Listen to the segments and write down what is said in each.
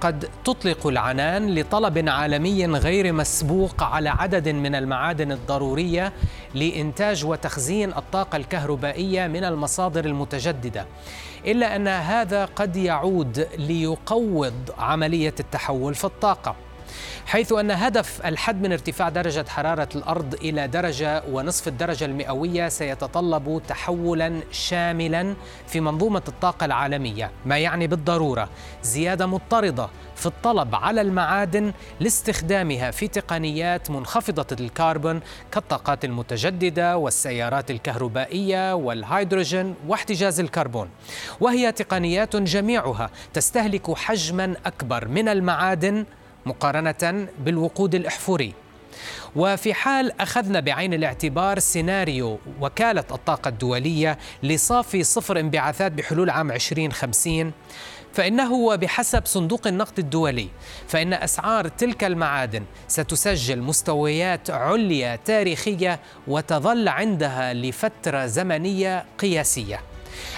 قد تطلق العنان لطلب عالمي غير مسبوق على عدد من المعادن الضرورية لإنتاج وتخزين الطاقة الكهربائية من المصادر المتجددة. إلا أن هذا قد يعود ليقوض عملية التحول في الطاقة. حيث أن هدف الحد من ارتفاع درجة حرارة الأرض إلى درجة ونصف الدرجة المئوية سيتطلب تحولا شاملا في منظومة الطاقة العالمية ما يعني بالضرورة زيادة مضطردة في الطلب على المعادن لاستخدامها في تقنيات منخفضة الكربون كالطاقات المتجددة والسيارات الكهربائية والهيدروجين واحتجاز الكربون. وهي تقنيات جميعها تستهلك حجما أكبر من المعادن مقارنة بالوقود الإحفوري. وفي حال أخذنا بعين الاعتبار سيناريو وكالة الطاقة الدولية لصافي صفر انبعاثات بحلول عام 2050 فإنه وبحسب صندوق النقد الدولي فإن أسعار تلك المعادن ستسجل مستويات عليا تاريخية وتظل عندها لفترة زمنية قياسية.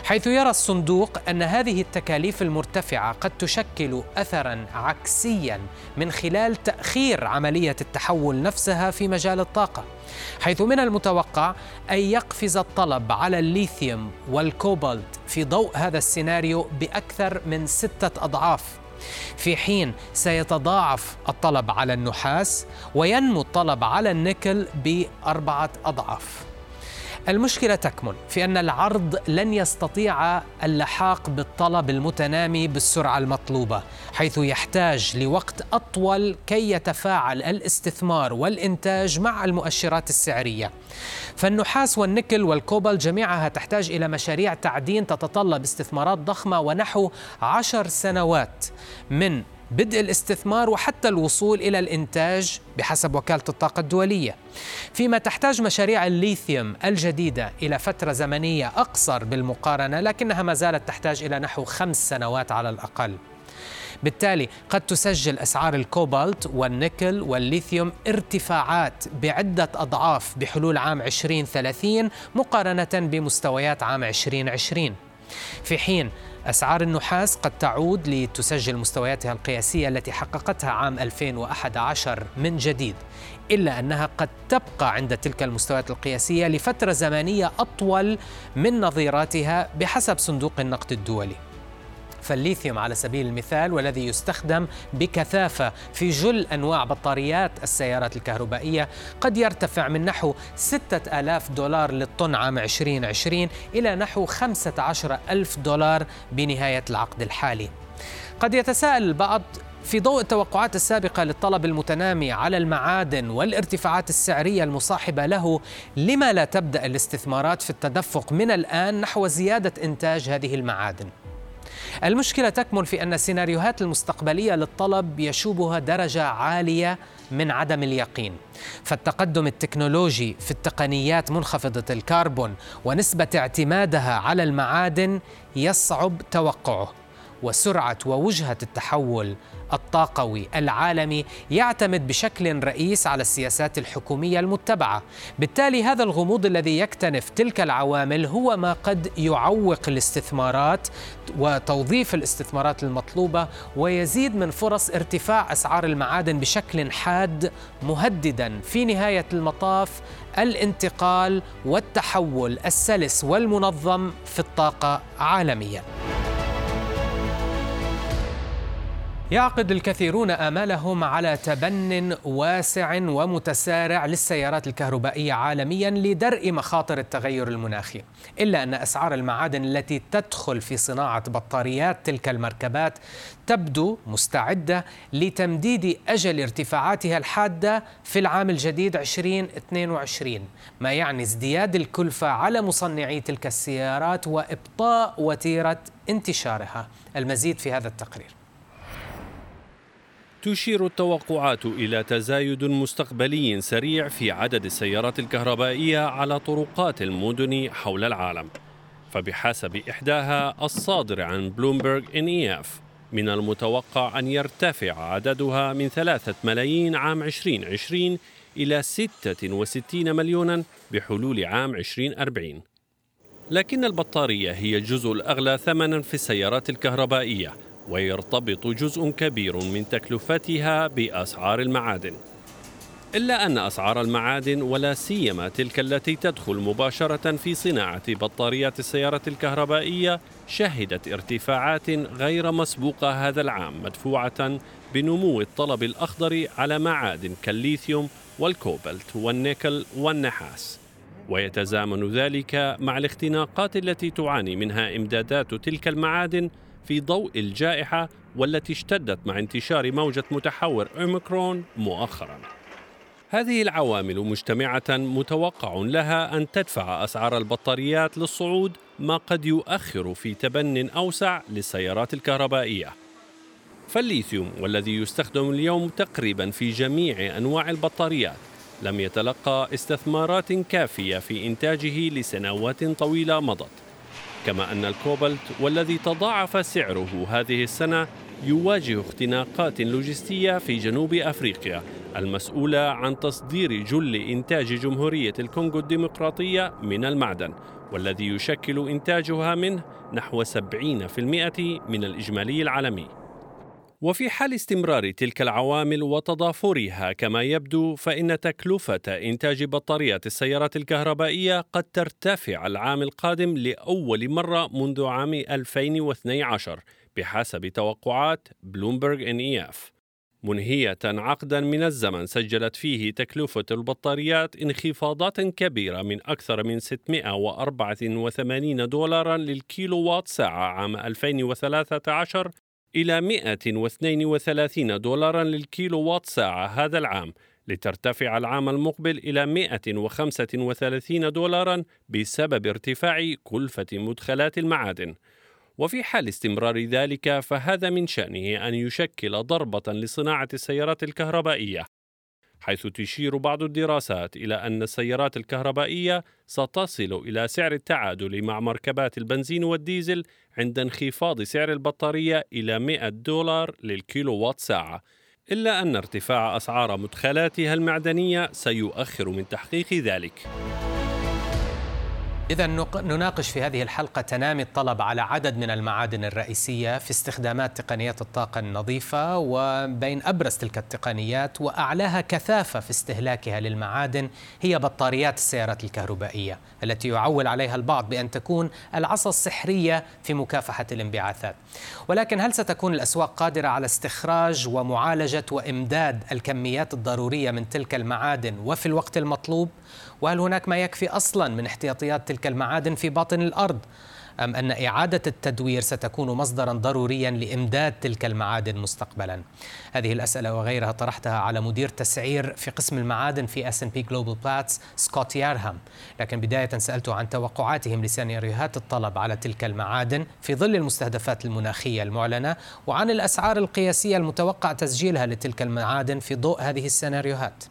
حيث يرى الصندوق أن هذه التكاليف المرتفعة قد تشكل اثرا عكسيا من خلال تأخير عملية التحول نفسها في مجال الطاقة حيث من المتوقع أن يقفز الطلب على الليثيوم والكوبالت في ضوء هذا السيناريو بأكثر من ستة أضعاف. في حين سيتضاعف الطلب على النحاس وينمو الطلب على النيكل بأربعة أضعاف. المشكلة تكمن في أن العرض لن يستطيع اللحاق بالطلب المتنامي بالسرعة المطلوبة، حيث يحتاج لوقت أطول كي يتفاعل الاستثمار والإنتاج مع المؤشرات السعرية. فالنحاس والنيكل والكوبل جميعها تحتاج إلى مشاريع تعدين تتطلب استثمارات ضخمة ونحو عشر سنوات من بدء الاستثمار وحتى الوصول إلى الإنتاج بحسب وكالة الطاقة الدولية. فيما تحتاج مشاريع الليثيوم الجديدة إلى فترة زمنية أقصر بالمقارنة لكنها ما زالت تحتاج إلى نحو خمس سنوات على الأقل. بالتالي قد تسجل أسعار الكوبالت والنيكل والليثيوم ارتفاعات بعدة أضعاف بحلول عام 2030 مقارنة بمستويات عام 2020. في حين أسعار النحاس قد تعود لتسجل مستوياتها القياسية التي حققتها عام 2011 من جديد إلا أنها قد تبقى عند تلك المستويات القياسية لفترة زمنية أطول من نظيراتها بحسب صندوق النقد الدولي. فالليثيوم على سبيل المثال والذي يستخدم بكثافة في جل أنواع بطاريات السيارات الكهربائية قد يرتفع من نحو 6000 دولار للطن عام 2020 إلى نحو 15 ألف دولار بنهاية العقد الحالي. قد يتساءل البعض في ضوء التوقعات السابقة للطلب المتنامي على المعادن والارتفاعات السعرية المصاحبة له لما لا تبدأ الاستثمارات في التدفق من الآن نحو زيادة إنتاج هذه المعادن؟ المشكلة تكمن في أن السيناريوهات المستقبلية للطلب يشوبها درجة عالية من عدم اليقين. فالتقدم التكنولوجي في التقنيات منخفضة الكربون ونسبة اعتمادها على المعادن يصعب توقعه. وسرعة ووجهة التحول الطاقوي العالمي يعتمد بشكل رئيس على السياسات الحكومية المتبعة، بالتالي هذا الغموض الذي يكتنف تلك العوامل هو ما قد يعوق الاستثمارات وتوظيف الاستثمارات المطلوبة ويزيد من فرص ارتفاع أسعار المعادن بشكل حاد مهددا في نهاية المطاف الانتقال والتحول السلس والمنظم في الطاقة عالميا. يعقد الكثيرون آمالهم على تبن واسع ومتسارع للسيارات الكهربائية عالميا لدرء مخاطر التغير المناخي. إلا أن أسعار المعادن التي تدخل في صناعة بطاريات تلك المركبات تبدو مستعدة لتمديد أجل ارتفاعاتها الحادة في العام الجديد 2022 ما يعني ازدياد الكلفة على مصنعي تلك السيارات وإبطاء وتيرة انتشارها. المزيد في هذا التقرير. تشير التوقعات إلى تزايد مستقبلي سريع في عدد السيارات الكهربائية على طرقات المدن حول العالم. فبحسب إحداها الصادر عن بلومبرج إن إي إف من المتوقع أن يرتفع عددها من ثلاثة ملايين عام 2020 إلى 66 مليونا بحلول عام 2040 لكن البطارية هي الجزء الأغلى ثمنا في السيارات الكهربائية ويرتبط جزء كبير من تكلفتها بأسعار المعادن. إلا أن أسعار المعادن ولا سيما تلك التي تدخل مباشرة في صناعة بطاريات السيارة الكهربائية شهدت ارتفاعات غير مسبوقة هذا العام مدفوعة بنمو الطلب الأخضر على معادن كالليثيوم والكوبلت والنيكل والنحاس. ويتزامن ذلك مع الاختناقات التي تعاني منها إمدادات تلك المعادن في ضوء الجائحة والتي اشتدت مع انتشار موجة متحور أوميكرون مؤخراً هذه العوامل مجتمعة متوقع لها أن تدفع أسعار البطاريات للصعود ما قد يؤخر في تبن أوسع للسيارات الكهربائية. فالليثيوم والذي يستخدم اليوم تقريبا في جميع أنواع البطاريات لم يتلقى استثمارات كافية في إنتاجه لسنوات طويلة مضت. كما أن الكوبلت والذي تضاعف سعره هذه السنة يواجه اختناقات لوجستية في جنوب أفريقيا المسؤولة عن تصدير جل إنتاج جمهورية الكونغو الديمقراطية من المعدن والذي يشكل إنتاجها منه نحو 70% من الإجمالي العالمي. وفي حال استمرار تلك العوامل وتضافرها كما يبدو فإن تكلفة إنتاج بطاريات السيارات الكهربائية قد ترتفع العام القادم لأول مرة منذ عام 2012 بحسب توقعات بلومبرج إن إي إف. منهية عقدا من الزمن سجلت فيه تكلفة البطاريات انخفاضات كبيرة من أكثر من 684 دولارا للكيلو وات ساعة عام 2013 إلى 132 دولارا للكيلو وات ساعة هذا العام لترتفع العام المقبل إلى 135 دولارا بسبب ارتفاع كلفة مدخلات المعادن. وفي حال استمرار ذلك فهذا من شأنه أن يشكل ضربة لصناعة السيارات الكهربائية. حيث تشير بعض الدراسات إلى أن السيارات الكهربائية ستصل إلى سعر التعادل مع مركبات البنزين والديزل عند انخفاض سعر البطارية إلى 100 دولار للكيلو وات ساعة إلا أن ارتفاع أسعار مدخلاتها المعدنية سيؤخر من تحقيق ذلك. إذا نناقش في هذه الحلقة تنامي الطلب على عدد من المعادن الرئيسية في استخدامات تقنيات الطاقة النظيفة وبين أبرز تلك التقنيات وأعلاها كثافة في استهلاكها للمعادن هي بطاريات السيارات الكهربائية التي يعول عليها البعض بأن تكون العصا السحرية في مكافحة الانبعاثات ولكن هل ستكون الأسواق قادرة على استخراج ومعالجة وإمداد الكميات الضرورية من تلك المعادن وفي الوقت المطلوب؟ وهل هناك ما يكفي أصلا من احتياطيات تلك المعادن في باطن الأرض؟ أم أن إعادة التدوير ستكون مصدرا ضروريا لإمداد تلك المعادن مستقبلا؟ هذه الأسئلة وغيرها طرحتها على مدير تسعير في قسم المعادن في S&P Global Platts سكوت يارهام. لكن بداية سالته عن توقعاتهم لسيناريوهات الطلب على تلك المعادن في ظل المستهدفات المناخية المعلنة وعن الأسعار القياسية المتوقع تسجيلها لتلك المعادن في ضوء هذه السيناريوهات.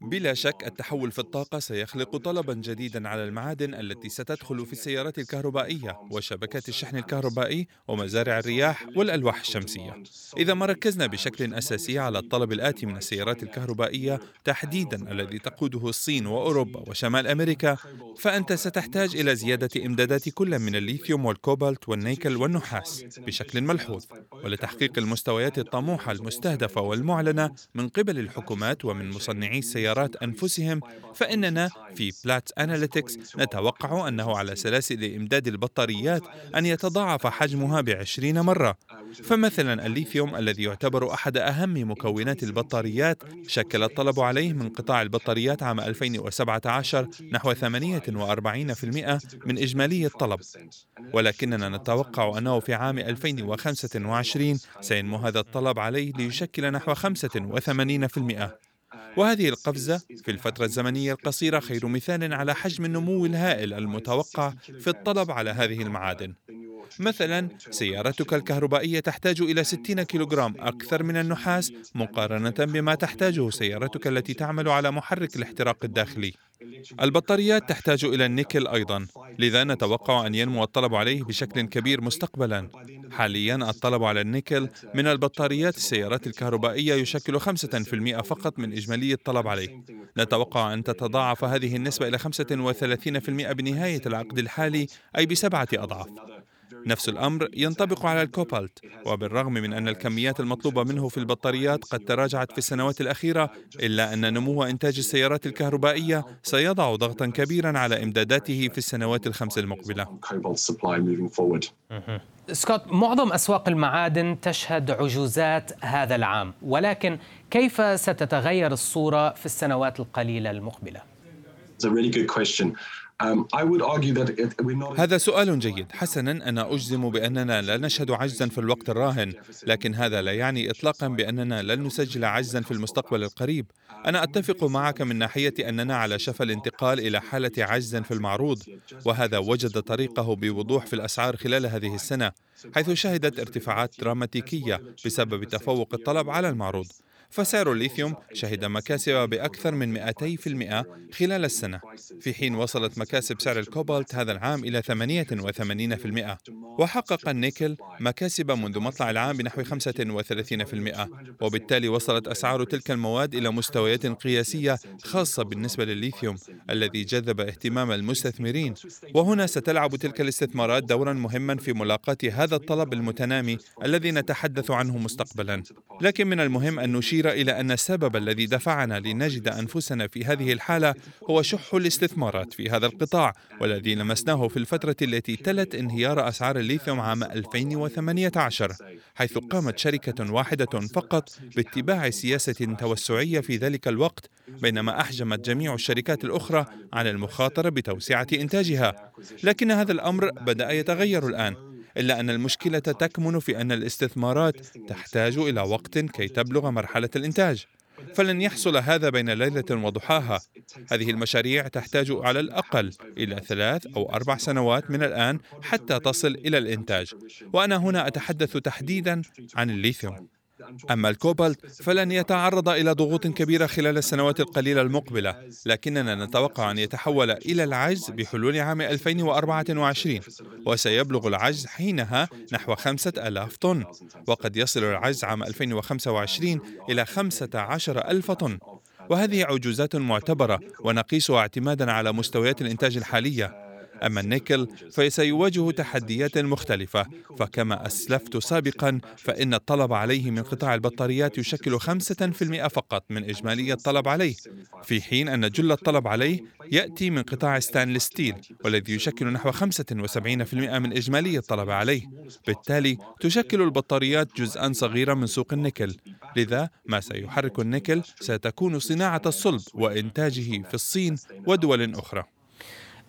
بلا شك التحول في الطاقة سيخلق طلبا جديدا على المعادن التي ستدخل في السيارات الكهربائية وشبكات الشحن الكهربائي ومزارع الرياح والألواح الشمسية. إذا ما ركزنا بشكل أساسي على الطلب الآتي من السيارات الكهربائية تحديدا الذي تقوده الصين وأوروبا وشمال أمريكا فأنت ستحتاج إلى زيادة إمدادات كل من الليثيوم والكوبالت والنيكل والنحاس بشكل ملحوظ ولتحقيق المستويات الطموحة المستهدفة والمعلنة من قبل الحكومات ومن مصنعي السيارات أنفسهم فإننا في Platts Analytics نتوقع أنه على سلاسل إمداد البطاريات أن يتضاعف حجمها بعشرين مرة. فمثلا الليثيوم الذي يعتبر أحد أهم مكونات البطاريات شكل الطلب عليه من قطاع البطاريات عام 2017 نحو 48% من إجمالي الطلب. ولكننا نتوقع أنه في عام 2025 سينمو هذا الطلب عليه ليشكل نحو 85% وهذه القفزة في الفترة الزمنية القصيرة خير مثال على حجم النمو الهائل المتوقع في الطلب على هذه المعادن. مثلا سيارتك الكهربائية تحتاج إلى 60 كيلوغرام أكثر من النحاس مقارنة بما تحتاجه سيارتك التي تعمل على محرك الاحتراق الداخلي. البطاريات تحتاج إلى النيكل أيضا لذا نتوقع أن ينمو الطلب عليه بشكل كبير مستقبلا. حاليا الطلب على النيكل من البطاريات السيارات الكهربائية يشكل 5% فقط من إجمالي الطلب عليه. نتوقع أن تتضاعف هذه النسبة إلى 35% بنهاية العقد الحالي أي بسبعة أضعاف. نفس الأمر ينطبق على الكوبالت وبالرغم من أن الكميات المطلوبة منه في البطاريات قد تراجعت في السنوات الأخيرة إلا أن نمو إنتاج السيارات الكهربائية سيضع ضغطا كبيرا على إمداداته في السنوات الخمس المقبلة سكوت معظم أسواق المعادن تشهد عجوزات هذا العام ولكن كيف ستتغير الصورة في السنوات القليلة المقبلة؟ Um, هذا سؤال جيد. حسنا أنا أجزم بأننا لا نشهد عجزا في الوقت الراهن لكن هذا لا يعني إطلاقا بأننا لن نسجل عجزا في المستقبل القريب. أنا أتفق معك من ناحية أننا على شفا الانتقال إلى حالة عجز في المعروض وهذا وجد طريقه بوضوح في الأسعار خلال هذه السنة حيث شهدت ارتفاعات دراماتيكية بسبب تفوق الطلب على المعروض. فسعر الليثيوم شهد مكاسب بأكثر من 200% خلال السنة. في حين وصلت مكاسب سعر الكوبالت هذا العام إلى 88% وحقق النيكل مكاسب منذ مطلع العام بنحو 35% وبالتالي وصلت أسعار تلك المواد إلى مستويات قياسية خاصة بالنسبة للليثيوم الذي جذب اهتمام المستثمرين. وهنا ستلعب تلك الاستثمارات دورا مهما في ملاقاة هذا الطلب المتنامي الذي نتحدث عنه مستقبلا. لكن من المهم أن نشير يشير إلى أن السبب الذي دفعنا لنجد أنفسنا في هذه الحالة هو شح الاستثمارات في هذا القطاع والذي لمسناه في الفترة التي تلت انهيار أسعار الليثيوم عام 2018 حيث قامت شركة واحدة فقط باتباع سياسة توسعية في ذلك الوقت بينما أحجمت جميع الشركات الأخرى عن المخاطرة بتوسعة إنتاجها. لكن هذا الأمر بدأ يتغير الآن. إلا أن المشكلة تكمن في أن الاستثمارات تحتاج إلى وقت كي تبلغ مرحلة الإنتاج فلن يحصل هذا بين ليلة وضحاها. هذه المشاريع تحتاج على الأقل إلى ثلاث أو أربع سنوات من الآن حتى تصل إلى الإنتاج. وأنا هنا أتحدث تحديدا عن الليثيوم. أما الكوبالت فلن يتعرض إلى ضغوط كبيرة خلال السنوات القليلة المقبلة لكننا نتوقع أن يتحول إلى العجز بحلول عام 2024 وسيبلغ العجز حينها نحو 5000 طن وقد يصل العجز عام 2025 إلى 15 ألف طن. وهذه عجوزات معتبرة ونقيسها اعتمادا على مستويات الإنتاج الحالية. أما النيكل فسيواجه تحديات مختلفة فكما أسلفت سابقا فإن الطلب عليه من قطاع البطاريات يشكل 5% فقط من إجمالي الطلب عليه في حين أن جل الطلب عليه يأتي من قطاع stainless steel والذي يشكل نحو 75% من إجمالي الطلب عليه. بالتالي تشكل البطاريات جزءا صغيرا من سوق النيكل. لذا ما سيحرك النيكل ستكون صناعة الصلب وإنتاجه في الصين ودول أخرى.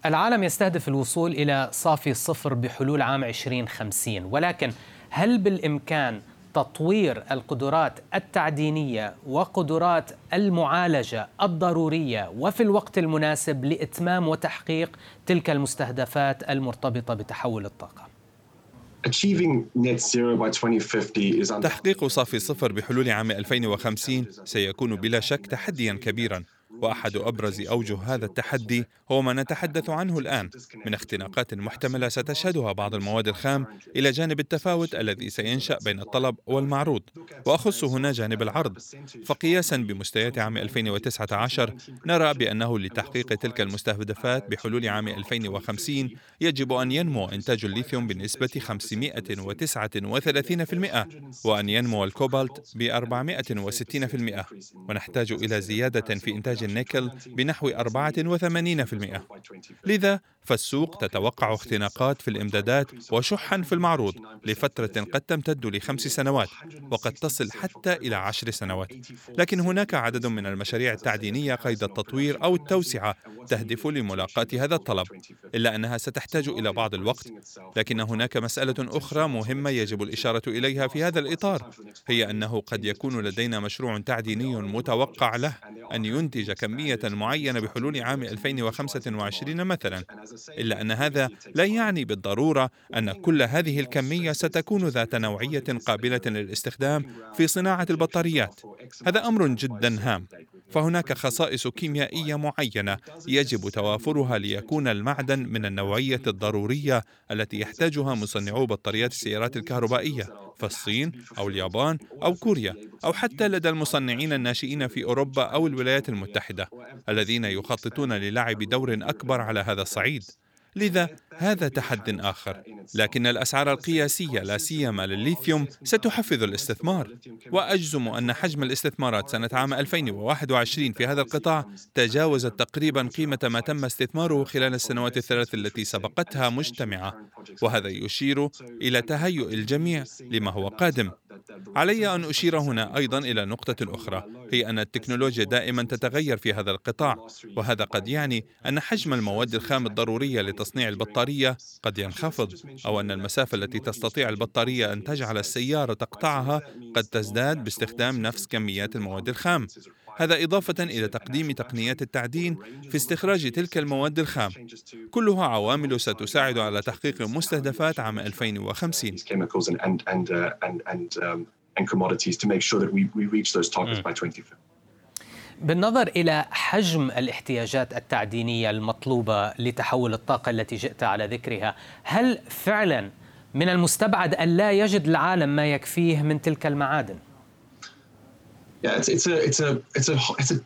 العالم يستهدف الوصول إلى صافي الصفر بحلول عام 2050 ولكن هل بالإمكان تطوير القدرات التعدينية وقدرات المعالجة الضرورية وفي الوقت المناسب لإتمام وتحقيق تلك المستهدفات المرتبطة بتحول الطاقة؟ تحقيق صافي الصفر بحلول عام 2050 سيكون بلا شك تحديا كبيرا. وأحد أبرز أوجه هذا التحدي هو ما نتحدث عنه الآن. من اختناقات محتملة ستشهدها بعض المواد الخام إلى جانب التفاوت الذي سينشأ بين الطلب والمعروض. وأخص هنا جانب العرض. فقياسا بمستويات عام 2019 نرى بأنه لتحقيق تلك المستهدفات بحلول عام 2050 يجب أن ينمو إنتاج الليثيوم بنسبة 539% وأن ينمو الكوبالت ب 460% ونحتاج إلى زيادة في إنتاج النيكل بنحو 84% لذا فالسوق تتوقع اختناقات في الإمدادات وشحا في المعروض لفترة قد تمتد لخمس سنوات وقد تصل حتى إلى عشر سنوات. لكن هناك عدد من المشاريع التعدينية قيد التطوير أو التوسعة تهدف لملاقاة هذا الطلب إلا أنها ستحتاج إلى بعض الوقت. لكن هناك مسألة أخرى مهمة يجب الإشارة إليها في هذا الإطار هي أنه قد يكون لدينا مشروع تعديني متوقع له. أن ينتج كمية معينة بحلول عام 2025 مثلا إلا أن هذا لا يعني بالضرورة أن كل هذه الكمية ستكون ذات نوعية قابلة للاستخدام في صناعة البطاريات. هذا أمر جدا هام. فهناك خصائص كيميائية معينة يجب توافرها ليكون المعدن من النوعية الضرورية التي يحتاجها مصنعو بطاريات السيارات الكهربائية فالصين أو اليابان أو كوريا أو حتى لدى المصنعين الناشئين في أوروبا أو الولايات المتحدة الذين يخططون للعب دور أكبر على هذا الصعيد. لذا هذا تحد آخر. لكن الأسعار القياسية لا سيما للليثيوم ستحفز الاستثمار. وأجزم أن حجم الاستثمارات سنة عام 2021 في هذا القطاع تجاوزت تقريبا قيمة ما تم استثماره خلال السنوات الثلاث التي سبقتها مجتمعة. وهذا يشير إلى تهيؤ الجميع لما هو قادم. علي أن أشير هنا أيضا إلى نقطة أخرى هي أن التكنولوجيا دائما تتغير في هذا القطاع. وهذا قد يعني أن حجم المواد الخام الضرورية لتصنيع البطارية قد ينخفض أو أن المسافة التي تستطيع البطارية أن تجعل السيارة تقطعها قد تزداد باستخدام نفس كميات المواد الخام. هذا إضافة إلى تقديم تقنيات التعدين في استخراج تلك المواد الخام. كلها عوامل ستساعد على تحقيق مستهدفات عام 2050 بالنظر إلى حجم الاحتياجات التعدينية المطلوبة لتحول الطاقة التي جئت على ذكرها هل فعلا من المستبعد أن لا يجد العالم ما يكفيه من تلك المعادن؟ Yeah, it's, it's a it's a it's a it's a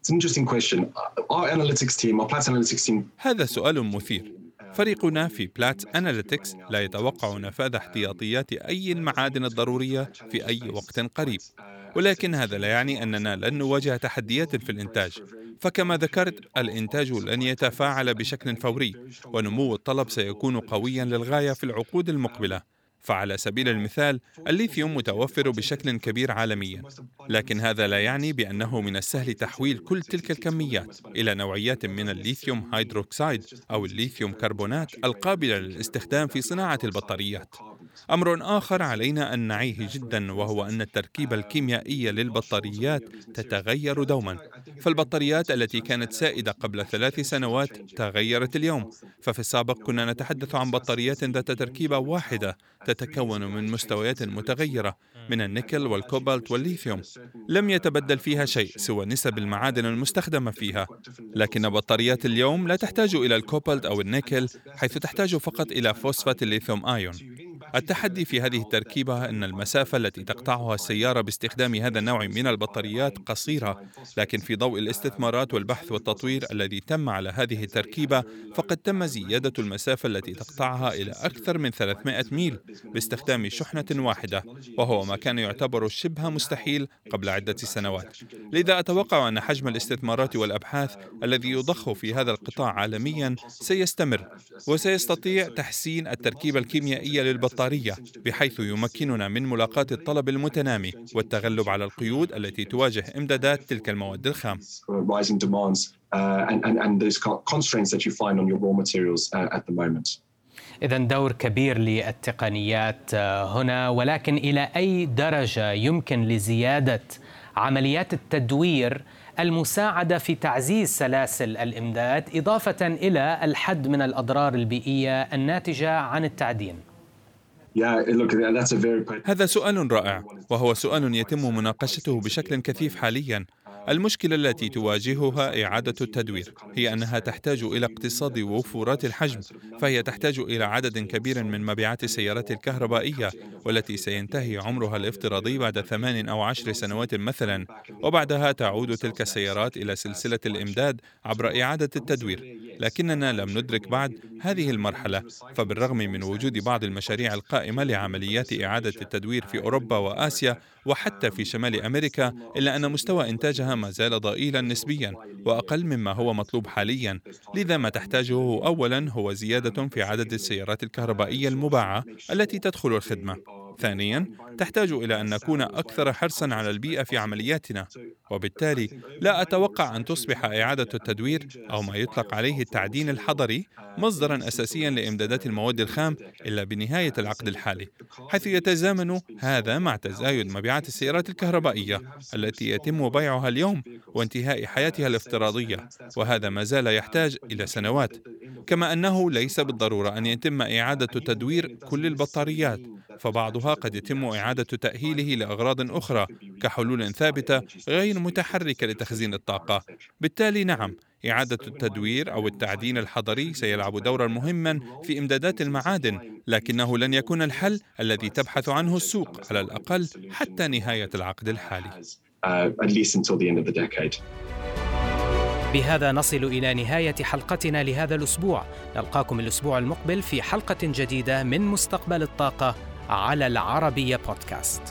it's an interesting question. Our analytics team, our Platts analytics team. هذا سؤال مثير. فريقنا في بلات أناليتكس لا يتوقع نفاذ احتياطيات أي المعادن الضرورية في أي وقت قريب ولكن هذا لا يعني أننا لن نواجه تحديات في الإنتاج. فكما ذكرت الإنتاج لن يتفاعل بشكل فوري ونمو الطلب سيكون قويا للغاية في العقود المقبلة. فعلى سبيل المثال الليثيوم متوفر بشكل كبير عالميا. لكن هذا لا يعني بأنه من السهل تحويل كل تلك الكميات إلى نوعيات من الليثيوم هيدروكسيد أو الليثيوم كربونات القابلة للاستخدام في صناعة البطاريات. أمر آخر علينا أن نعيه جدا وهو أن التركيبه الكيميائيه للبطاريات تتغير دوما. فالبطاريات التي كانت سائدة قبل ثلاث سنوات تغيرت اليوم. ففي السابق كنا نتحدث عن بطاريات ذات تركيبة واحدة تتكون من مستويات متغيرة من النيكل والكوبالت والليثيوم. لم يتبدل فيها شيء سوى نسب المعادن المستخدمة فيها. لكن بطاريات اليوم لا تحتاج إلى الكوبالت أو النيكل حيث تحتاج فقط إلى فوسفات الليثيوم آيون. التحدي في هذه التركيبة أن المسافة التي تقطعها السيارة باستخدام هذا النوع من البطاريات قصيرة، لكن في ضوء الاستثمارات والبحث والتطوير الذي تم على هذه التركيبة، فقد تم زيادة المسافة التي تقطعها إلى أكثر من 300 ميل باستخدام شحنة واحدة، وهو ما كان يعتبر شبه مستحيل قبل عدة سنوات. لذا أتوقع أن حجم الاستثمارات والأبحاث الذي يضخ في هذا القطاع عالميا سيستمر، وسيستطيع تحسين التركيبة الكيميائية للبطاريات الإطارية بحيث يمكننا من ملاقاة الطلب المتنامي والتغلب على القيود التي تواجه إمدادات تلك المواد الخام. إذا دور كبير للتقنيات هنا ولكن إلى أي درجة يمكن لزيادة عمليات التدوير المساعدة في تعزيز سلاسل الإمداد إضافة إلى الحد من الأضرار البيئية الناتجة عن التعدين هذا سؤال رائع وهو سؤال يتم مناقشته بشكل كثيف حاليا. المشكلة التي تواجهها إعادة التدوير هي أنها تحتاج إلى اقتصاد وفورات الحجم فهي تحتاج إلى عدد كبير من مبيعات السيارات الكهربائية والتي سينتهي عمرها الافتراضي بعد ثمان أو عشر سنوات مثلا. وبعدها تعود تلك السيارات إلى سلسلة الإمداد عبر إعادة التدوير. لكننا لم ندرك بعد هذه المرحلة فبالرغم من وجود بعض المشاريع القائمة لعمليات إعادة التدوير في أوروبا وآسيا وحتى في شمال أمريكا إلا أن مستوى إنتاجها ما زال ضئيلا نسبيا وأقل مما هو مطلوب حاليا. لذا ما تحتاجه أولا هو زيادة في عدد السيارات الكهربائية المباعة التي تدخل الخدمة. ثانيا تحتاج إلى أن نكون أكثر حرصا على البيئة في عملياتنا وبالتالي لا أتوقع أن تصبح إعادة التدوير أو ما يطلق عليه التعدين الحضري مصدرا اساسيا لإمدادات المواد الخام إلا بنهاية العقد الحالي حيث يتزامن هذا مع تزايد مبيعات السيارات الكهربائية التي يتم بيعها اليوم وانتهاء حياتها الافتراضية وهذا ما زال يحتاج إلى سنوات كما أنه ليس بالضرورة أن يتم إعادة تدوير كل البطاريات. فبعضها قد يتم إعادة تأهيله لأغراض أخرى كحلول ثابتة غير متحركة لتخزين الطاقة. بالتالي نعم إعادة التدوير أو التعدين الحضري سيلعب دورا مهما في إمدادات المعادن، لكنه لن يكون الحل الذي تبحث عنه السوق على الأقل حتى نهاية العقد الحالي. بهذا نصل إلى نهاية حلقتنا لهذا الأسبوع. نلقاكم الأسبوع المقبل في حلقة جديدة من مستقبل الطاقة. على العربية بودكاست.